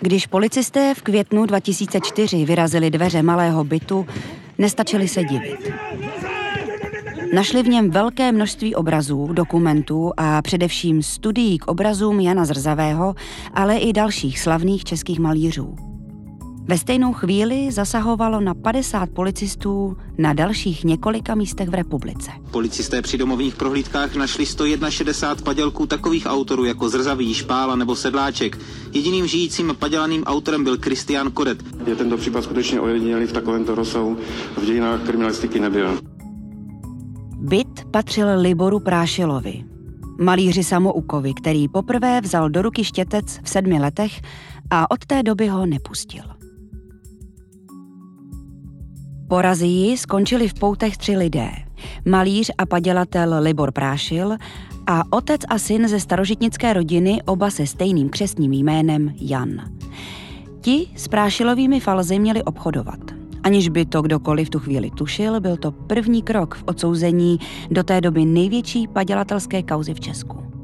Když policisté v květnu 2004 vyrazili dveře malého bytu, nestačili se divit. Našli v něm velké množství obrazů, dokumentů a především studií k obrazům Jana Zrzavého, ale i dalších slavných českých malířů. Ve stejnou chvíli zasahovalo na 50 policistů na dalších několika místech v republice. Policisté při domovních prohlídkách našli 161 padělků takových autorů jako Zrzavý, Špála nebo Sedláček. Jediným žijícím padělaným autorem byl Kristián Kodet. Je tento případ skutečně ojedinělý v takovémto rozsahu v dějinách kriminalistiky nebyl. Byt patřil Liboru Prášilovi, malíři samoukovi, který poprvé vzal do ruky štětec v sedmi letech a od té doby ho nepustil. Po razii skončili v poutech tři lidé. Malíř a padělatel Libor Prášil a otec a syn ze starožitnické rodiny, oba se stejným křesním jménem Jan. Ti s Prášilovými falzy měli obchodovat. Aniž by to kdokoliv tu chvíli tušil, byl to první krok v odsouzení do té doby největší padělatelské kauzy v Česku.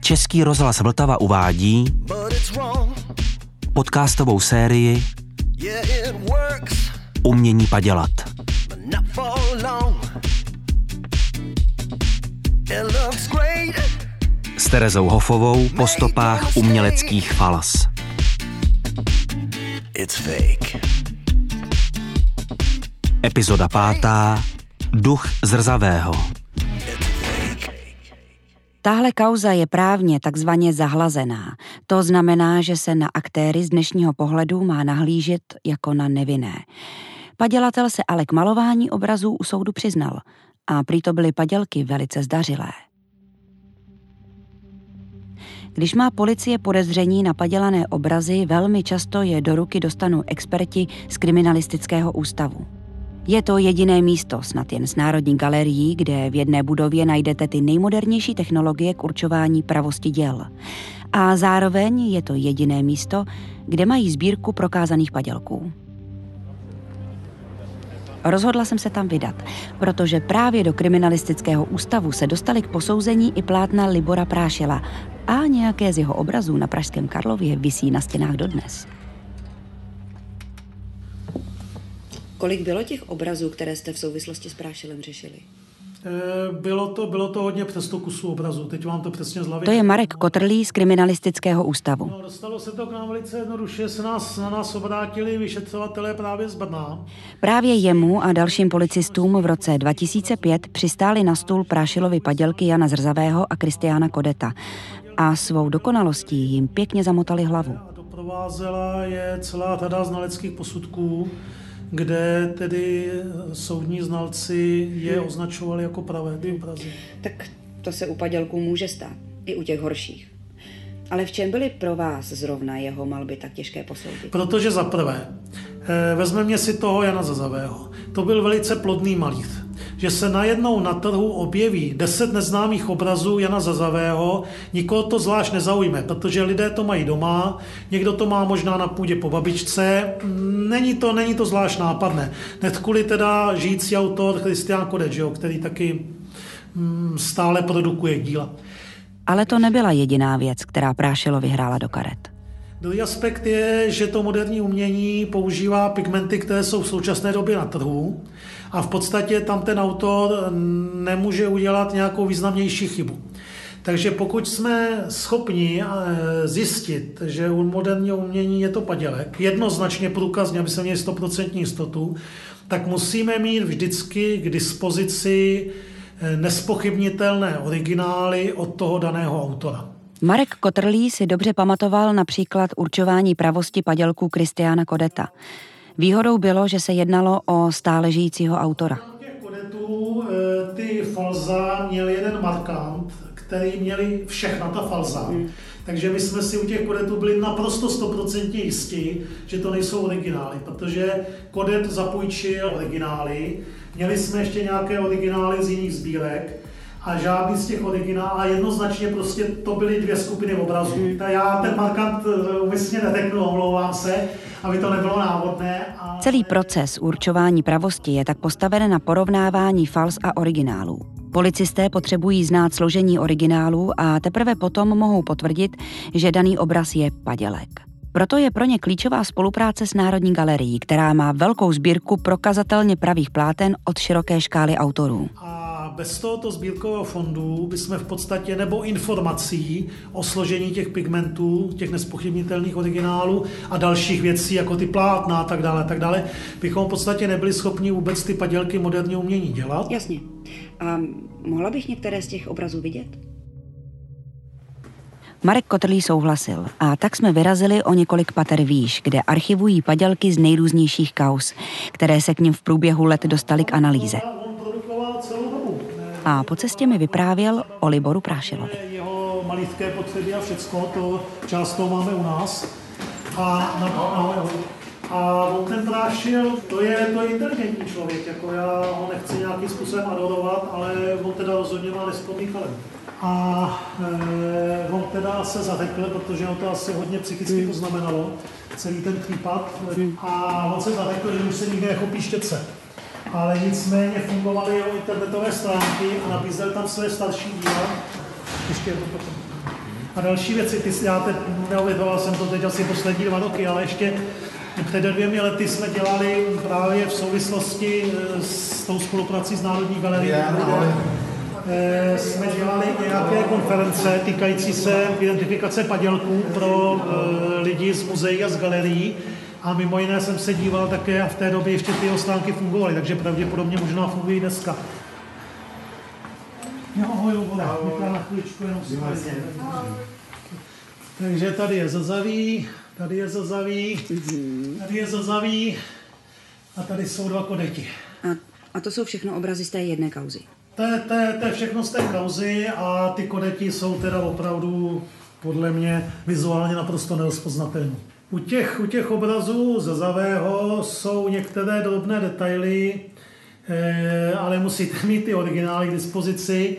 Český rozhlas Vltava uvádí podcastovou sérii Umění padělat. S Terezou Hofovou po stopách uměleckých falas. Epizoda pátá. Duch zrzavého. Tahle kauza je právně takzvaně zahlazená. To znamená, že se na aktéry z dnešního pohledu má nahlížet jako na nevinné. Padělatel se ale k malování obrazů u soudu přiznal a prý to byly padělky velice zdařilé. Když má policie podezření na padělané obrazy, velmi často je do ruky dostanou experti z kriminalistického ústavu. Je to jediné místo, snad jen s Národní galerií, kde v jedné budově najdete ty nejmodernější technologie k určování pravosti děl. A zároveň je to jediné místo, kde mají sbírku prokázaných padělků. Rozhodla jsem se tam vydat, protože právě do kriminalistického ústavu se dostali k posouzení i plátna Libora Prášela a nějaké z jeho obrazů na Pražském Karlově visí na stěnách dodnes. Kolik bylo těch obrazů, které jste v souvislosti s Prášilem řešili? Bylo to, bylo to hodně přes 100 kusů obrazu, teď vám to přesně z hlavy. To je Marek Kotrlý z Kriminalistického ústavu. No, dostalo se to k nám velice jednoduše, se nás, na nás obrátili vyšetřovatelé právě z Brna. Právě jemu a dalším policistům v roce 2005 přistály na stůl Prášilovy padělky Jana Zrzavého a Kristiána Kodeta a svou dokonalostí jim pěkně zamotali hlavu. A doprovázela je celá řada znaleckých posudků, kde tedy soudní znalci je označovali jako pravé ty obrazy. Tak to se u padělků může stát, i u těch horších. Ale v čem byly pro vás zrovna jeho malby tak těžké posoudit? Protože za prvé, vezmeme si toho Jana Zazavého. To byl velice plodný malíř. Že se najednou na trhu objeví deset neznámých obrazů Jana Zazavého, nikoho to zvlášť nezaujme, protože lidé to mají doma, někdo to má možná na půdě po babičce, není to, není to zvlášť nápadné. Hned kvůli teda žijící autor Christian Kodeč, jo, který taky mm, stále produkuje díla. Ale to nebyla jediná věc, která Prášilo vyhrála do karet. Druhý aspekt je, že to moderní umění používá pigmenty, které jsou v současné době na trhu a v podstatě tam ten autor nemůže udělat nějakou významnější chybu. Takže pokud jsme schopni zjistit, že u moderního umění je to padělek, jednoznačně průkazně, aby se měli 100% jistotu, tak musíme mít vždycky k dispozici nespochybnitelné originály od toho daného autora. Marek Kotrlý si dobře pamatoval například určování pravosti padělků Kristiána Kodeta. Výhodou bylo, že se jednalo o stále žijícího autora. Těch kodetů ty falza měl jeden markant, který měli všechna ta falza. Hmm. Takže my jsme si u těch kodetů byli naprosto stoprocentně jistí, že to nejsou originály, protože kodet zapůjčil originály. Měli jsme ještě nějaké originály z jiných sbírek a žádný z těch originálů a jednoznačně prostě to byly dvě skupiny obrazů. Hmm. Já ten markant umyslně neteknu, omlouvám se, aby to nebylo návodné. A Celý proces určování pravosti je tak postaven na porovnávání fals a originálů. Policisté potřebují znát složení originálu a teprve potom mohou potvrdit, že daný obraz je padělek. Proto je pro ně klíčová spolupráce s Národní galerií, která má velkou sbírku prokazatelně pravých pláten od široké škály autorů. A bez tohoto sbírkového fondu bychom v podstatě, nebo informací o složení těch pigmentů, těch nespochybnitelných originálů a dalších věcí, jako ty plátna a tak dále, tak dále, bychom v podstatě nebyli schopni vůbec ty padělky moderního umění dělat. Jasně. A mohla bych některé z těch obrazů vidět? Marek Kotrlý souhlasil a tak jsme vyrazili o několik pater výš, kde archivují padělky z nejrůznějších kaus, které se k ním v průběhu let dostaly k analýze. A po cestě mi vyprávěl o Liboru Prášilovi. Jeho malické potřeby a všecko, to část toho máme u nás. A, na, na, a on ten Prášil, to je, to je inteligentní člověk, jako já ho nechci nějakým způsobem adorovat, ale on teda rozhodně má nesplný talent. A e, on teda se zařekl, protože ho to asi hodně psychicky poznamenalo, celý ten případ. A on se zařekl, že už se nikdy nechopí štětce. Ale nicméně fungovaly jeho internetové stránky a nabízel tam své starší díla. Ještě to potom. A další věci, ty, já teď jsem to teď asi poslední dva roky, ale ještě před dvěmi lety jsme dělali právě v souvislosti e, s tou spoluprací s Národní galerií, kde jsme dělali nějaké konference týkající se identifikace padělků pro e, lidi z muzeí a z galerií. A mimo jiné jsem se díval také a v té době ještě ty stránky fungovaly, takže pravděpodobně možná fungují dneska. Jo, ahoj, ahoj. na chvíličku jenom Takže tady je zazaví, tady je zazaví, tady je zazaví a tady jsou dva kodeti. A, a to jsou všechno obrazy z té jedné kauzy. To je, to, je, to je všechno z té kauzy a ty kodeti jsou teda opravdu podle mě vizuálně naprosto nerozpoznatelné. U těch, u těch obrazů ze Zavého jsou některé drobné detaily, eh, ale musíte mít ty originály k dispozici.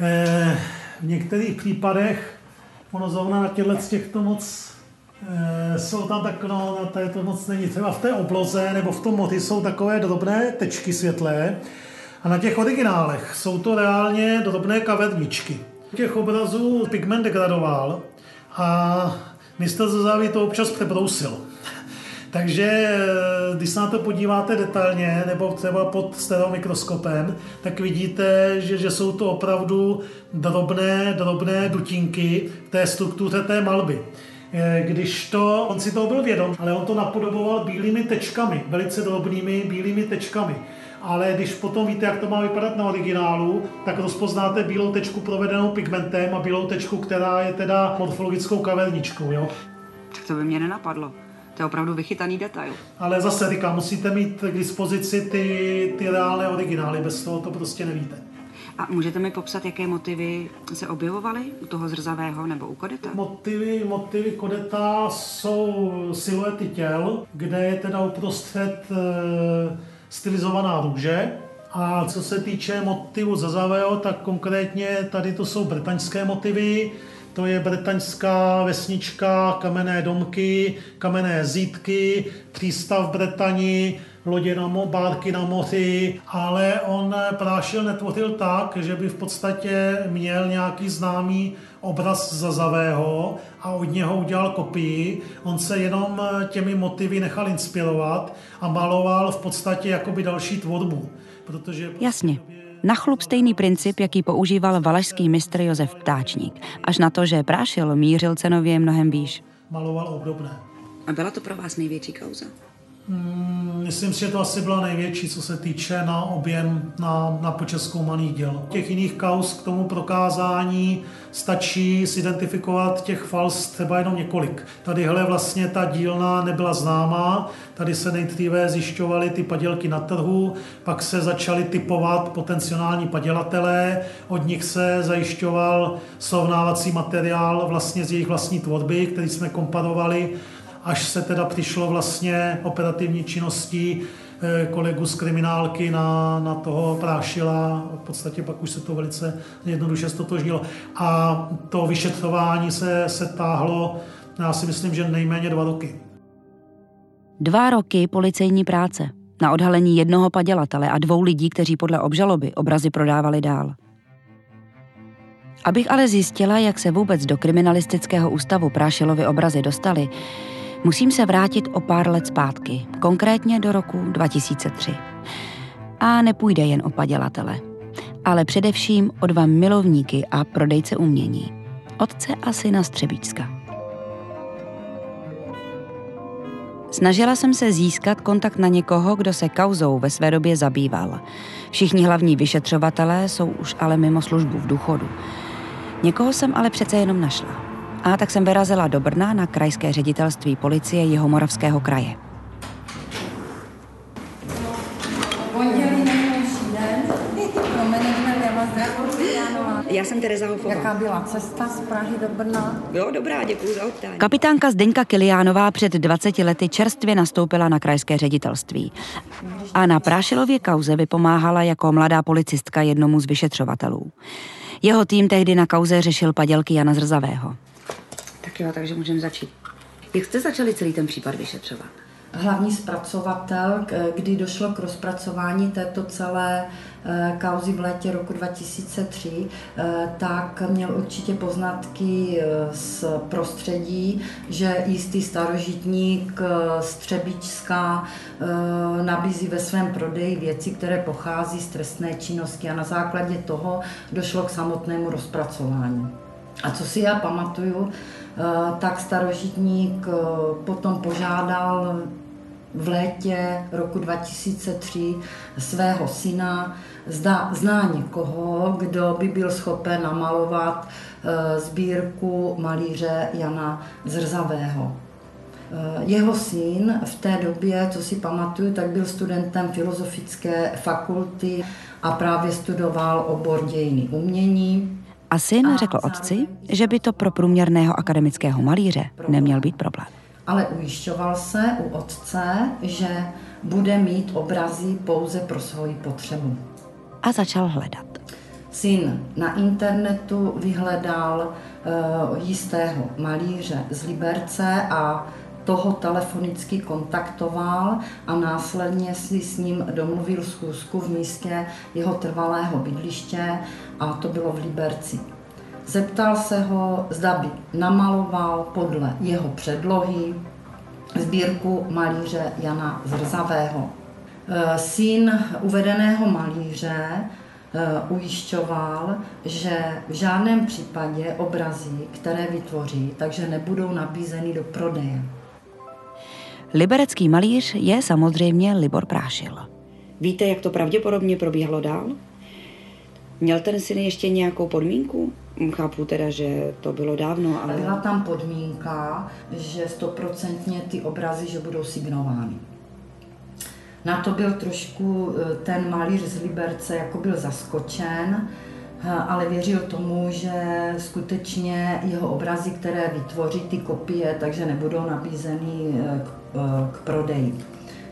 Eh, v některých případech ono zrovna na těchto z těchto moc eh, jsou tam tak, no, na to moc není. Třeba v té obloze nebo v tom moty jsou takové drobné tečky světlé a na těch originálech jsou to reálně drobné kavedničky. Těch obrazů pigment degradoval a mistr Zazáví to občas přebrousil. Takže když se na to podíváte detailně, nebo třeba pod stereomikroskopem, tak vidíte, že, že jsou to opravdu drobné, drobné dutinky v té struktuře té malby. Když to, on si toho byl vědom, ale on to napodoboval bílými tečkami, velice drobnými bílými tečkami ale když potom víte, jak to má vypadat na originálu, tak rozpoznáte bílou tečku provedenou pigmentem a bílou tečku, která je teda morfologickou kaverničkou. Jo? Tak to by mě nenapadlo. To je opravdu vychytaný detail. Ale zase říkám, musíte mít k dispozici ty, ty reálné originály, bez toho to prostě nevíte. A můžete mi popsat, jaké motivy se objevovaly u toho zrzavého nebo u kodeta? Motivy, motivy kodeta jsou siluety těl, kde je teda uprostřed e, stylizovaná růže. A co se týče motivu Zazavého, tak konkrétně tady to jsou bretaňské motivy, to je bretaňská vesnička, kamenné domky, kamenné zítky, přístav v Bretani, lodě na mo, bárky na moři, ale on prášil netvořil tak, že by v podstatě měl nějaký známý obraz Zazavého a od něho udělal kopii. On se jenom těmi motivy nechal inspirovat a maloval v podstatě jakoby další tvorbu. Protože Jasně. Na chlup stejný princip, jaký používal valašský mistr Josef Ptáčník. Až na to, že prášil, mířil cenově mnohem výš. Maloval obdobné. A byla to pro vás největší kauza? Hmm, myslím si, že to asi byla největší, co se týče na objem na, na počeskoumaných děl. Těch jiných kaus k tomu prokázání stačí identifikovat těch fals třeba jenom několik. Tadyhle vlastně ta dílna nebyla známá, tady se nejdříve zjišťovaly ty padělky na trhu, pak se začaly typovat potenciální padělatelé, od nich se zajišťoval srovnávací materiál vlastně z jejich vlastní tvorby, který jsme komparovali až se teda přišlo vlastně operativní činností eh, kolegu z kriminálky na, na toho prášila, v podstatě pak už se to velice jednoduše stotožnilo. A to vyšetřování se, se táhlo, já si myslím, že nejméně dva roky. Dva roky policejní práce na odhalení jednoho padělatele a dvou lidí, kteří podle obžaloby obrazy prodávali dál. Abych ale zjistila, jak se vůbec do kriminalistického ústavu Prášilovy obrazy dostali, musím se vrátit o pár let zpátky, konkrétně do roku 2003. A nepůjde jen o padělatele, ale především o dva milovníky a prodejce umění. Otce a syna Střebíčska. Snažila jsem se získat kontakt na někoho, kdo se kauzou ve své době zabýval. Všichni hlavní vyšetřovatelé jsou už ale mimo službu v důchodu. Někoho jsem ale přece jenom našla. A tak jsem vyrazila do Brna na krajské ředitelství policie Jihomoravského kraje. Já jsem Tereza Hofová. Jaká byla cesta z Prahy do Brna? Jo, dobrá, děkuji za optání. Kapitánka Zdeňka Kiliánová před 20 lety čerstvě nastoupila na krajské ředitelství. A na Prášilově kauze vypomáhala jako mladá policistka jednomu z vyšetřovatelů. Jeho tým tehdy na kauze řešil padělky Jana Zrzavého. Tak jo, takže můžeme začít. Jak jste začali celý ten případ vyšetřovat? hlavní zpracovatel, kdy došlo k rozpracování této celé eh, kauzy v létě roku 2003, eh, tak měl určitě poznatky eh, z prostředí, že jistý starožitník Střebičská nabízí ve svém prodeji věci, které pochází z trestné činnosti a na základě toho došlo k samotnému rozpracování. A co si já pamatuju, tak starožitník potom požádal v létě roku 2003 svého syna, zda zná někoho, kdo by byl schopen namalovat eh, sbírku malíře Jana Zrzavého. Eh, jeho syn v té době, co si pamatuju, tak byl studentem filozofické fakulty a právě studoval obor dějiny umění. A syn řekl otci, že by to pro průměrného akademického malíře neměl být problém ale ujišťoval se u otce, že bude mít obrazy pouze pro svoji potřebu. A začal hledat. Syn na internetu vyhledal uh, jistého malíře z Liberce a toho telefonicky kontaktoval a následně si s ním domluvil schůzku v místě jeho trvalého bydliště a to bylo v Liberci. Zeptal se ho, zda by namaloval podle jeho předlohy sbírku malíře Jana Zrzavého. E, syn uvedeného malíře e, ujišťoval, že v žádném případě obrazy, které vytvoří, takže nebudou nabízeny do prodeje. Liberecký malíř je samozřejmě Libor Prášil. Víte, jak to pravděpodobně probíhalo dál? Měl ten syn ještě nějakou podmínku? Chápu teda, že to bylo dávno, ale... Byla tam podmínka, že stoprocentně ty obrazy, že budou signovány. Na to byl trošku eh, ten malíř z Liberce, jako byl zaskočen, eh, ale věřil tomu, že skutečně jeho obrazy, které vytvoří ty kopie, takže nebudou nabízeny eh, k, k prodeji.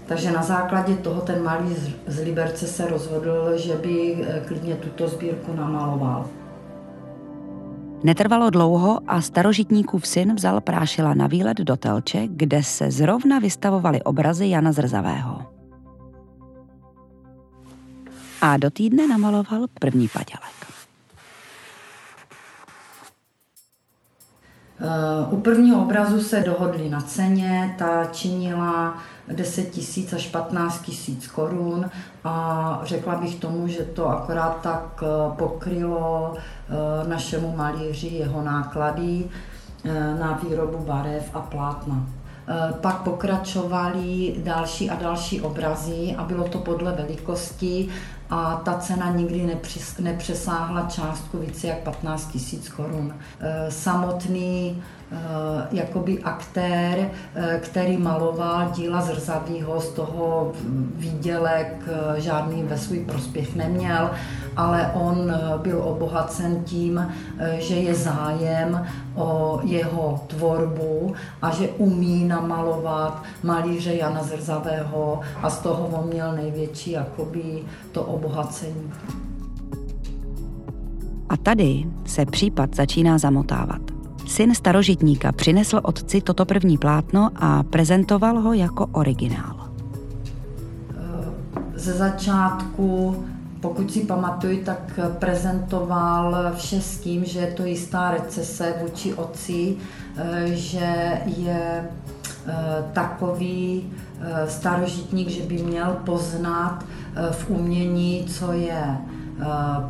Takže na základě toho ten malý z Liberce se rozhodl, že by klidně tuto sbírku namaloval. Netrvalo dlouho a starožitníkův syn vzal Prášila na výlet do Telče, kde se zrovna vystavovaly obrazy Jana Zrzavého. A do týdne namaloval první padělek. U prvního obrazu se dohodli na ceně, ta činila 10 tisíc až 15 tisíc korun a řekla bych tomu, že to akorát tak eh, pokrylo eh, našemu malíři jeho náklady eh, na výrobu barev a plátna. Pak pokračovaly další a další obrazy a bylo to podle velikosti a ta cena nikdy nepřesáhla částku více jak 15 tisíc korun. Samotný Eh, jakoby aktér, eh, který maloval díla zrzavýho, z toho výdělek eh, žádný ve svůj prospěch neměl, ale on byl obohacen tím, že je zájem o jeho tvorbu a že umí namalovat malíře Jana Zrzavého a z toho on měl největší jakoby to obohacení. A tady se případ začíná zamotávat. Syn starožitníka přinesl otci toto první plátno a prezentoval ho jako originál. Ze začátku, pokud si pamatuju, tak prezentoval vše s tím, že je to jistá recese vůči otci, že je takový starožitník, že by měl poznat v umění, co je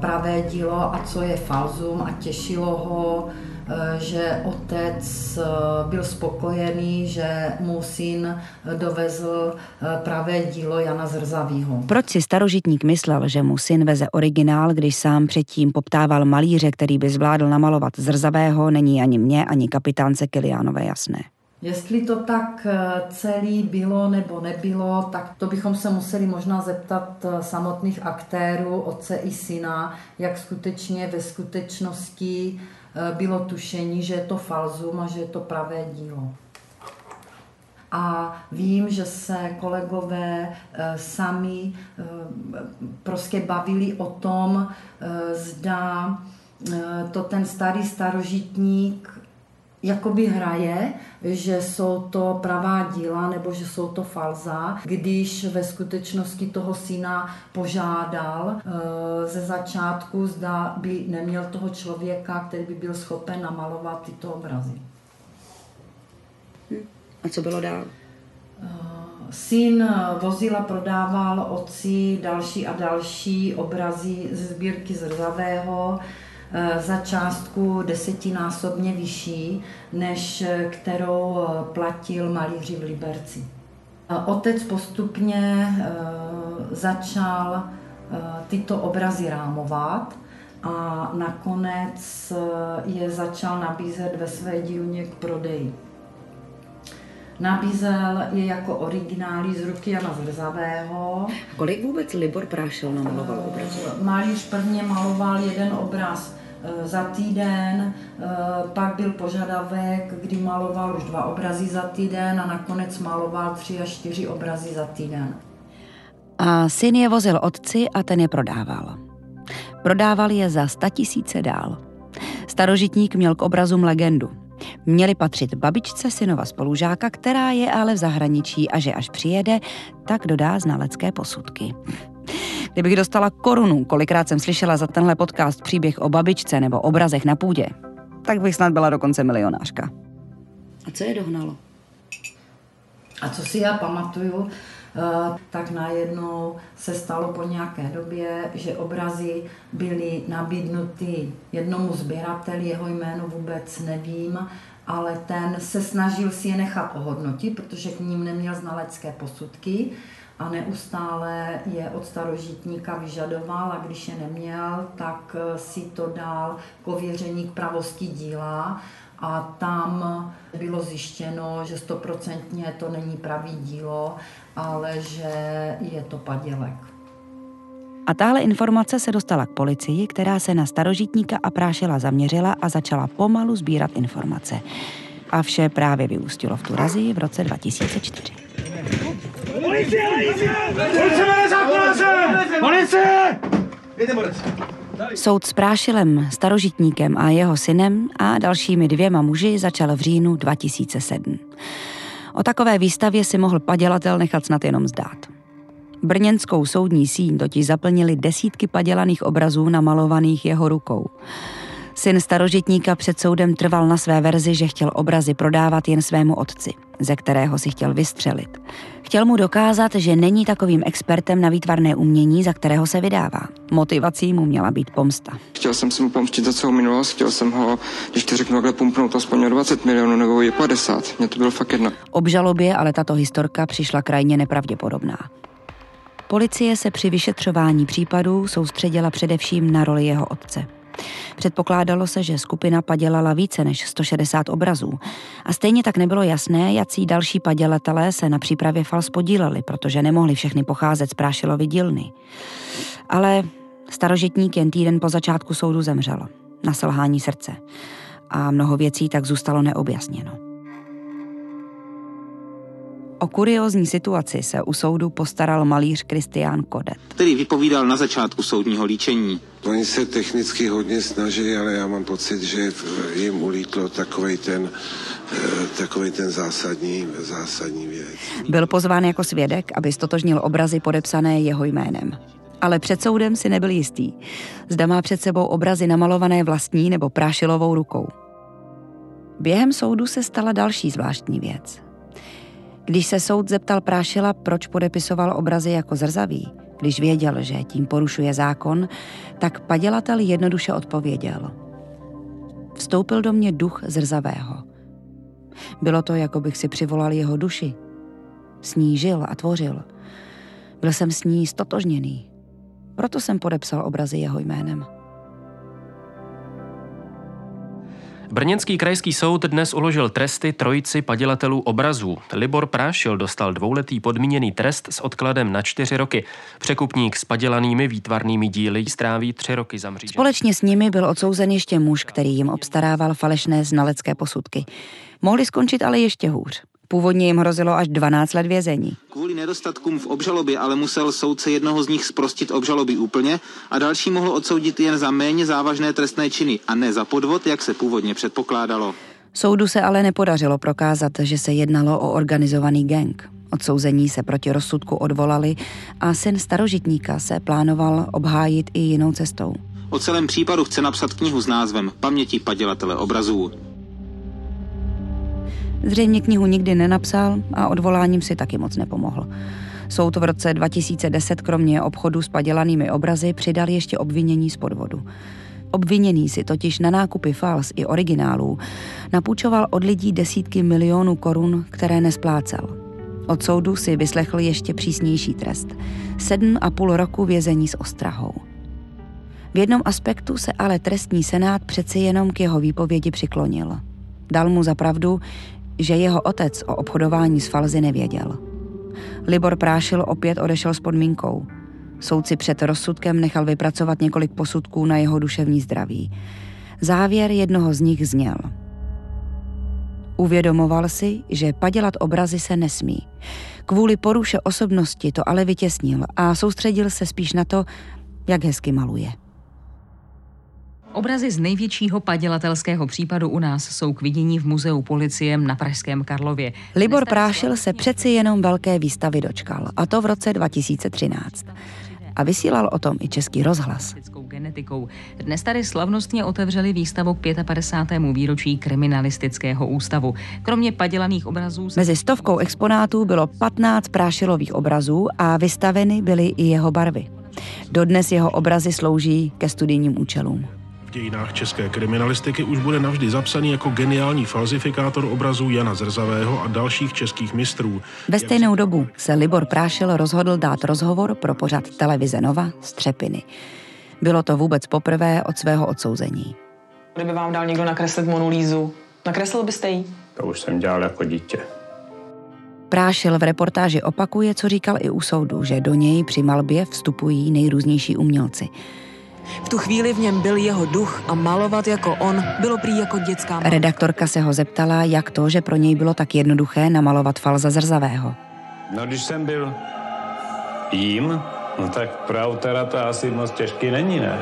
pravé dílo a co je falzum a těšilo ho, Eh, že otec eh, byl spokojený, že mu syn dovezl eh, pravé dílo Jana Zrzavýho. Proč si starožitník myslel, že mu syn veze originál, když sám předtím poptával malíře, který by zvládl namalovat Zrzavého, není ani mě, ani kapitánce Kiliánové jasné. Jestli to tak celý bylo nebo nebylo, tak to bychom se museli možná zeptat samotných aktérů, otce i syna, jak skutečně ve skutečnosti Eh, bylo tušení, že je to falzum a že je to pravé dílo. A vím, že se kolegové eh, sami eh, prostě bavili o tom, zda to ten starý starožitník jakoby hraje, že jsou to pravá díla nebo že jsou to falza, když ve skutečnosti toho syna požádal e, ze začátku, zda by neměl toho člověka, který by byl schopen namalovat tyto obrazy. A co bylo dál? Eh, syn vozila prodával otci další a další obrazy ze sbírky Zrzavého, Eh, za částku desetinásobně vyšší, než eh, kterou eh, platil malíři v Liberci. Otec postupně začal tyto obrazy rámovat a nakonec je začal nabízet ve své dílně k prodeji. Nabízel je jako originály z ruky Jana Zrzavého. Kolik vůbec Libor Prášel namaloval obrazů? Malíř prvně maloval jeden obraz Eh, za týden, eh, pak byl požadavek, kdy maloval už dva obrazy za týden a nakonec maloval tři až čtyři obrazy za týden. A syn je vozil otci a ten je prodával. Prodával je za sta tisíce dál. Starožitník měl k obrazům legendu. Měli patřit babičce synova spolužáka, která je ale v zahraničí a že až přijede, tak dodá znalecké posudky. Kdybych dostala korunu, kolikrát jsem slyšela za tenhle podcast příběh o babičce nebo obrazech na půdě, tak bych snad byla dokonce milionářka. A co je dohnalo? A co si já pamatuju, eh, tak najednou se stalo po nějaké době, že obrazy byly nabídnuty jednomu sběrateli, jeho jméno vůbec nevím, ale ten se snažil si je nechat ohodnotit, protože k ním neměl znalecké posudky a neustále je od starožitníka vyžadoval a když je neměl, tak eh, si to dal k ověření k pravosti díla a tam bylo zjištěno, že stoprocentně to není pravý dílo, ale že je to padělek. A tahle informace se dostala k policii, která se na starožitníka a prášela zaměřila a začala pomalu sbírat informace. A vše právě vyústilo v tu razii v roce 2004. Soud s Prášilem, starožitníkem a jeho synem a dalšími dvěma muži začal v říjnu 2007. O takové výstavě si mohl padělatel nechat snad jenom zdát. Brněnskou soudní síň totiž zaplnili desítky padělaných obrazů namalovaných jeho rukou. Syn starožitníka před soudem trval na své verzi, že chtěl obrazy prodávat jen svému otci, ze kterého si chtěl vystřelit. Chtěl mu dokázat, že není takovým expertem na výtvarné umění, za kterého se vydává. Motivací mu měla být pomsta. Chtěl jsem si mu pomstit za celou minulost, chtěl jsem ho, když to řeknu takhle, pumpnout aspoň 20 milionů nebo i 50. Mně to bylo fakt jedno. Obžalobě ale tato historka přišla krajně nepravděpodobná. Policie se při vyšetřování případů soustředila především na roli jeho otce. Předpokládalo se, že skupina padělala více než 160 obrazů. A stejně tak nebylo jasné, jaký další padělatelé se na přípravě fals podíleli, protože nemohli všechny pocházet z Prášilovy dílny. Ale starožitník jen týden po začátku soudu zemřel. Na selhání srdce. A mnoho věcí tak zůstalo neobjasněno. O kuriózní situaci se u soudu postaral malíř Kristián Kodet. Který vypovídal na začátku soudního líčení. Oni se technicky hodně snaží, ale já mám pocit, že jim ulítlo takový ten, eh, takový ten zásadní, zásadní věc. Byl pozván jako svědek, aby stotožnil obrazy podepsané jeho jménem. Ale před soudem si nebyl jistý. Zda má před sebou obrazy namalované vlastní nebo prášilovou rukou. Během soudu se stala další zvláštní věc. Když se soud zeptal Prášila, proč podepisoval obrazy jako zrzavý, když věděl, že tím porušuje zákon, tak padělatel jednoduše odpověděl. Vstoupil do mě duch zrzavého. Bylo to, jako bych si přivolal jeho duši. S ní žil a tvořil. Byl jsem s ní stotožněný. Proto jsem podepsal obrazy jeho jménem. Brněnský krajský soud dnes uložil tresty trojici padělatelů obrazů. Libor Prášil dostal dvouletý podmíněný trest s odkladem na čtyři roky. Překupník s padělanými výtvarnými díly stráví tři roky za. Společně s nimi byl odsouzen ještě muž, který jim obstarával falešné znalecké posudky. Mohli skončit ale ještě hůř. Původně jim hrozilo až 12 let vězení. Kvůli nedostatkům v obžalobě ale musel soudce jednoho z nich sprostit obžaloby úplně a další mohl odsoudit jen za méně závažné trestné činy a ne za podvod, jak se původně předpokládalo. Soudu se ale nepodařilo prokázat, že se jednalo o organizovaný gang. Odsouzení se proti rozsudku odvolali a syn starožitníka se plánoval obhájit i jinou cestou. O celém případu chce napsat knihu s názvem Paměti padělatele obrazů. Zřejmě knihu nikdy nenapsal a odvoláním si taky moc nepomohl. Soud v roce 2010 kromě obchodu s padělanými obrazy přidal ještě obvinění z podvodu. Obviněný si totiž na nákupy fals i originálů napůjčoval od lidí desítky milionů korun, které nesplácel. Od soudu si vyslechl ještě přísnější trest. Sedm a půl roku vězení s ostrahou. V jednom aspektu se ale trestní senát přeci jenom k jeho výpovědi přiklonil. Dal mu za pravdu, že jeho otec o obchodování s falzy nevěděl. Libor Prášil opět odešel s podmínkou. Soudci před rozsudkem nechal vypracovat několik posudků na jeho duševní zdraví. Závěr jednoho z nich zněl. Uvědomoval si, že padělat obrazy se nesmí. Kvůli poruše osobnosti to ale vytěsnil a soustředil se spíš na to, jak hezky maluje. Obrazy z největšího padělatelského případu u nás jsou k vidění v muzeu policiem na Pražském Karlově. Libor Prášil se přeci jenom velké výstavy dočkal, a to v roce 2013. A vysílal o tom i český rozhlas. Genetikou. Dnes tady slavnostně otevřeli výstavu k 55. výročí kriminalistického ústavu. Kromě padělaných obrazů... Mezi stovkou exponátů bylo 15 prášilových obrazů a vystaveny byly i jeho barvy. Dodnes jeho obrazy slouží ke studijním účelům dějinách české kriminalistiky už bude navždy zapsaný jako geniální falzifikátor obrazů Jana Zrzavého a dalších českých mistrů. Ve stejnou dobu se Libor Prášil rozhodl dát rozhovor pro pořad televize Nova z Třepiny. Bylo to vůbec poprvé od svého odsouzení. Kdyby vám dal někdo nakreslit Monulízu, nakreslil byste ji? To už jsem dělal jako dítě. Prášil v reportáži opakuje, co říkal i u soudu, že do něj při malbě vstupují nejrůznější umělci – v tu chvíli v něm byl jeho duch a malovat jako on bylo prý jako dětská malba. Redaktorka se ho zeptala, jak to, že pro něj bylo tak jednoduché namalovat Falza Zrzavého. No když jsem byl jím, no tak pro autora to asi moc těžký není, ne?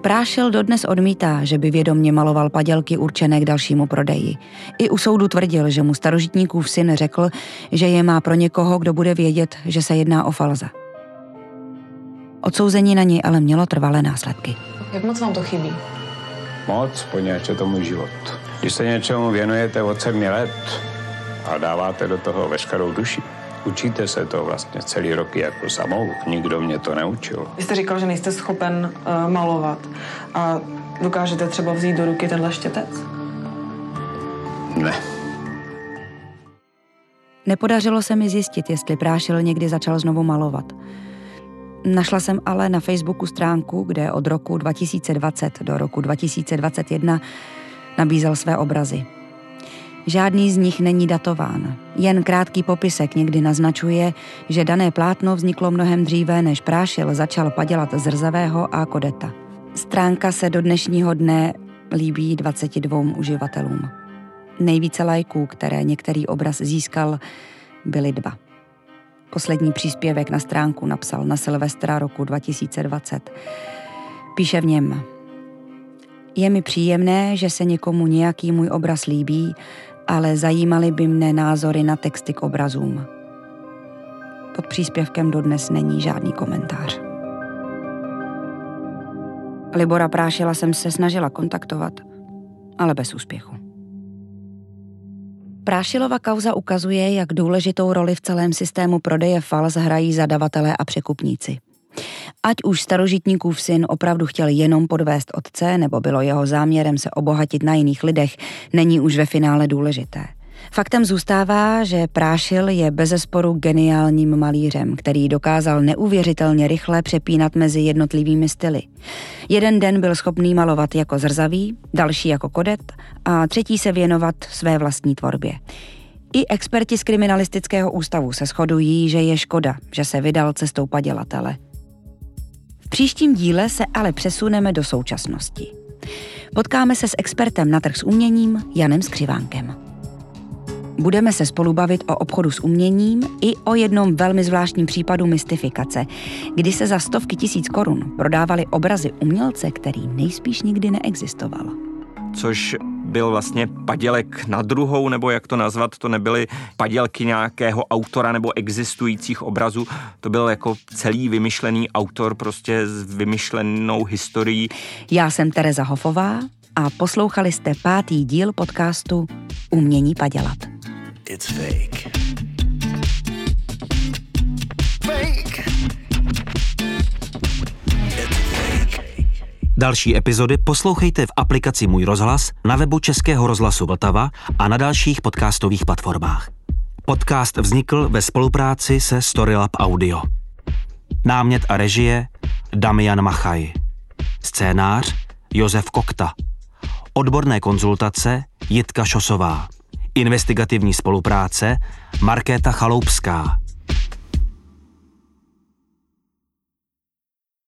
Prášil dodnes odmítá, že by vědomně maloval padělky určené k dalšímu prodeji. I u soudu tvrdil, že mu starožitníkův syn řekl, že je má pro někoho, kdo bude vědět, že se jedná o falza. Odsouzení na něj ale mělo trvalé následky. Jak moc vám to chybí? Moc, poněvadž je to můj život. Když se něčemu věnujete od sedmi let a dáváte do toho veškerou duši, učíte se to vlastně celý roky jako samouk. Nikdo mě to neučil. Vy jste říkal, že nejste schopen uh, malovat a dokážete třeba vzít do ruky tenhle štětec? Ne. Nepodařilo se mi zjistit, jestli Prášil někdy začal znovu malovat. Našla jsem ale na Facebooku stránku, kde od roku 2020 do roku 2021 nabízel své obrazy. Žádný z nich není datován. Jen krátký popisek někdy naznačuje, že dané plátno vzniklo mnohem dříve, než Prášil začal padělat zrzavého a kodeta. Stránka se do dnešního dne líbí 22 uživatelům. Nejvíce lajků, které některý obraz získal, byly dva. Poslední příspěvek na stránku napsal na Silvestra roku 2020. Píše v něm, je mi příjemné, že se někomu nějaký můj obraz líbí, ale zajímaly by mne názory na texty k obrazům. Pod příspěvkem dodnes není žádný komentář. Libora Prášila jsem se snažila kontaktovat, ale bez úspěchu. Prášilova kauza ukazuje, jak důležitou roli v celém systému prodeje fals hrají zadavatelé a překupníci. Ať už starožitníkův syn opravdu chtěl jenom podvést otce, nebo bylo jeho záměrem se obohatit na jiných lidech, není už ve finále důležité. Faktem zůstává, že Prášil je bezesporu geniálním malířem, který dokázal neuvěřitelně rychle přepínat mezi jednotlivými styly. Jeden den byl schopný malovat jako zrzavý, další jako kodet a třetí se věnovat své vlastní tvorbě. I experti z kriminalistického ústavu se shodují, že je škoda, že se vydal cestou padělatele. V příštím díle se ale přesuneme do současnosti. Potkáme se s expertem na trh s uměním Janem Skřivánkem. Budeme se spolu bavit o obchodu s uměním i o jednom velmi zvláštním případu mystifikace, kdy se za stovky tisíc korun prodávaly obrazy umělce, který nejspíš nikdy neexistoval. Což byl vlastně padělek na druhou, nebo jak to nazvat, to nebyly padělky nějakého autora nebo existujících obrazů, to byl jako celý vymyšlený autor prostě s vymyšlenou historií. Já jsem Tereza Hofová a poslouchali jste pátý díl podcastu Umění padělat. It's fake. Fake. Další epizody poslouchejte v aplikaci Můj rozhlas, na webu Českého rozhlasu Vltava a na dalších podcastových platformách. Podcast vznikl ve spolupráci se Storylab Audio. Námět a režie Damian Machaj. Scénář Josef Kokta. Odborné konzultace Jitka Šosová. Investigativní spolupráce Markéta Chaloupská.